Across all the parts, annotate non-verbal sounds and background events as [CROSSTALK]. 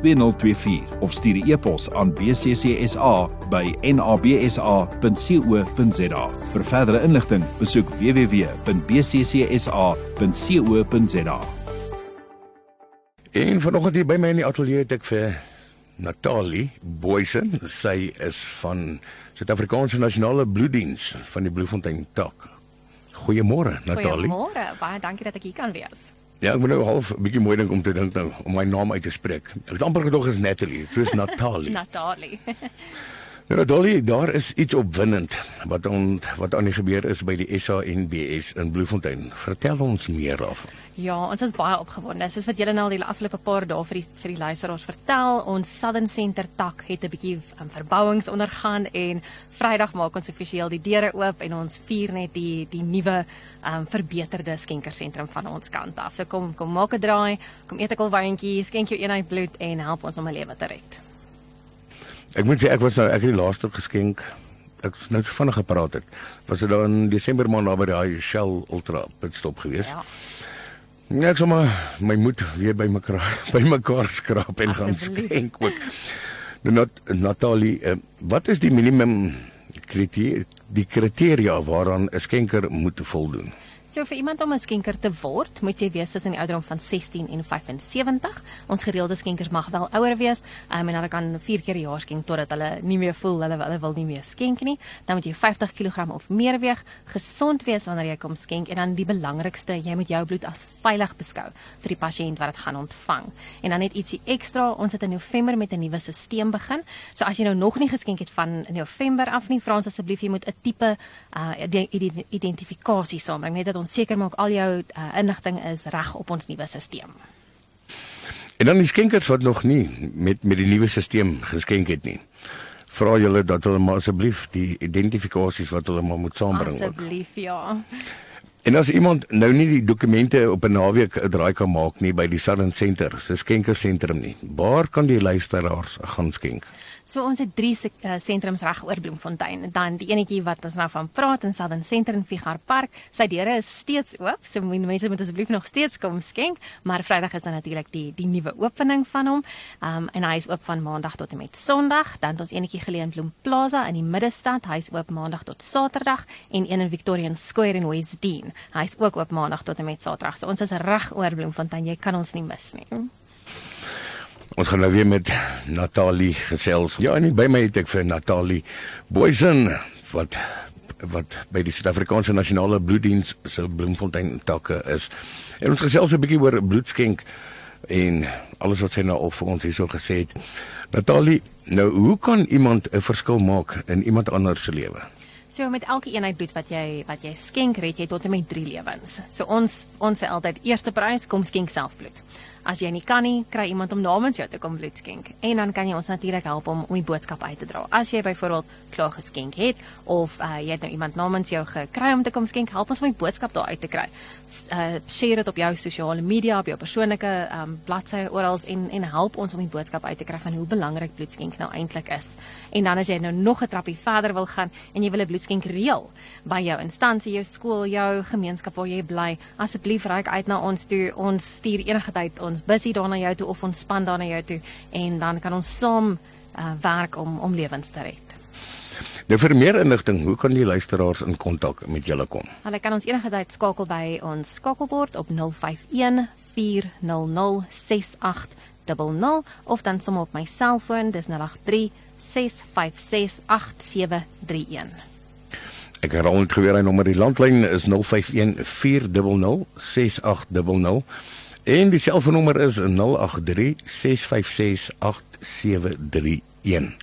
2024 of stuur 'n e-pos aan bccsa by nabsa.co.za. Vir verdere inligting, besoek www.bccsa.co.za. En vanoggend hier by my in die ateljee het ek vir Natalie Boysen. Sy is van Suid-Afrikaanse Nasionale Bloeddiens van die Bloemfontein tak. Goeiemôre Natalie. Goeiemôre. Baie dankie dat ek hier kan wees. Ja, ek moet nou half 'n bietjie mooi dink om te dink nou om my naam uit te spreek. Ek het amper gedog is Natalie, soos [LAUGHS] Natalie. Natalie. Ja, Natalie, daar is iets opwindend wat on, wat aan die gebeur is by die SANBS in Bloemfontein. Vertel ons meer daarvan. Ja, ons is baie opgewonde. Soos wat julle nou al die afgelope paar dae vir die vir die luisteraars vertel, ons Southern Center tak het 'n bietjie um, verbouings ondergaan en Vrydag maak ons offisieel die deure oop en ons vier net die die nuwe um, verbeterde skenkersentrum van ons kant af. So kom kom maak 'n draai, kom eet 'n kolwyntjie, skenk jou eenheid bloed en help ons om 'n lewe te red. Ek moet sê ek was nou ek het die laaste geskenk. Ek het nou so vinnig gepraat het. Was dit dan in Desember maand daar by die Shell Ultra pitstop geweest? Ja. Ja, ek sommer my moed weer by mekaar [LAUGHS] by mekaar skraap en gaan Asseblief. skenk ook. Nou Nat, Natalie, uh, wat is die minimum kriteria die kriteria waaraan 'n skenker moet voldoen? So vir iemand om 'n skenker te word, moet jy wees tussen die ouderdom van 16 en 75. Ons gereelde skenkers mag wel ouer wees, um, en hulle kan 4 keer 'n jaar skenk totdat hulle nie meer voel hulle hulle wil nie meer skenk nie. Dan moet jy 50 kg of meer weeg, gesond wees wanneer jy kom skenk en dan die belangrikste, jy moet jou bloed as veilig beskou vir die pasiënt wat dit gaan ontvang. En dan net ietsie ekstra, ons het in November met 'n nuwe stelsel begin. So as jy nou nog nie geskenk het van November af nie, vra ons asseblief jy moet 'n tipe uh ide- identifikasie saambring net dat ons seker maak al jou uh, inligting is reg op ons nuwe stelsel. En dan die skenkers wat nog nie met met die nuwe stelsel geskenk het nie. Vra julle dat hulle maar asseblief die identifikasies wat hulle maar moet saambring. Asseblief ja. En as iemand nou nie die dokumente op 'n naweek 'n draai kan maak nie by die Southern Center, se skenkersentrum nie. Waar kan die luisteraars gaan skenk? So ons het drie uh, sentrums reg oor Bloemfontein. Dan die enetjie wat ons nou van praat in Southern Center in Figar Park. Sy deure is steeds oop. So mense moet asseblief nog steeds kom skenk, maar Vrydag is dan natuurlik die die nuwe opening van hom. Um en hy is oop van Maandag tot en met Sondag. Dan het ons enetjie geleë in Bloem Plaza in die middestad. Hy is oop Maandag tot Saterdag en een in Victorian Square in West Dean. Hy is ook oop Maandag tot en met Saterdag. So ons is reg oor Bloemfontein. Jy kan ons nie mis nie. Ons gaan nou weer met Natalie gesels. Ja, en by my het ek vir Natalie Boysen wat wat by die Suid-Afrikaanse Nasionale Bloeddiens se Bloemfontein takke is. En ons gesels 'n bietjie oor bloedskenk en alles wat sy nou al vir ons hierso gesê het. Natalie, nou hoe kan iemand 'n verskil maak in iemand anders se lewe? So met elke eenheid bloed wat jy wat jy skenk, red jy tot en met 3 lewens. So ons ons sê altyd eerste prys kom skenk self bloed. As jy nie kan nie, kry iemand om namens jou te kom bloed skenk. En dan kan jy ons natuurlik help om om die boodskap uit te dra. As jy byvoorbeeld klaar geskenk het of uh, jy het nou iemand namens jou gekry om te kom skenk, help ons om die boodskap daar uit te kry. Uh, share dit op jou sosiale media, op jou persoonlike um, bladsye oral en en help ons om die boodskap uit te kry van hoe belangrik bloedskenk nou eintlik is. En dan as jy nou nog 'n trappie verder wil gaan en jy wil 'n bloedskenk reël by jou instansie, jou skool, jou gemeenskap waar jy bly, asseblief reik uit na ons toe. Ons stuur enige tyd ons busie daar na jou toe of ons span daar na jou toe en dan kan ons saam uh, werk om om lewens te red. Nou vir meer inligting, hoe kan die luisteraars in kontak met julle kom? Hulle kan ons enige tyd skakel by ons skakelbord op 051 400 6800 of dan sommer op my selfoon, dis 083 656 8731. Ek herhaal net geweer hy nommer die landlyn is 051 400 6800 en die selfoonnommer is 083 656 8731.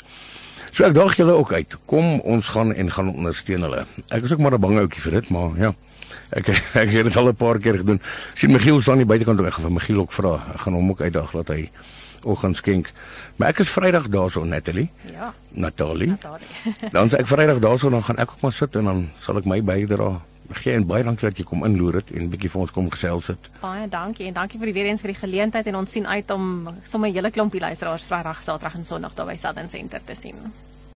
So ek daag julle ook uit. Kom ons gaan en gaan ondersteun hulle. Ek is ook maar 'n bang ouetjie vir dit, maar ja. Ek ek het dit al 'n paar keer gedoen. sien Michiel staan hier buitekant toe. Ek gaan vir Michiel ook vra. Ek gaan hom ook uitdaag dat hy oggendskenk. Maar ek is Vrydag daarso Natalie. Ja, Natalie. Natalie. [LAUGHS] Dan sê ek Vrydag daarso dan gaan ek ook maar sit en dan sal ek my bydra gee en baie dankie dat jy kom inloer het en bietjie vir ons kom gesels het. Baie dankie en dankie vir die weer eens vir die geleentheid en ons sien uit om sommer 'n hele klompie luisteraars Vrydag, Saterdag en Sondag daar by Southern Center te sien.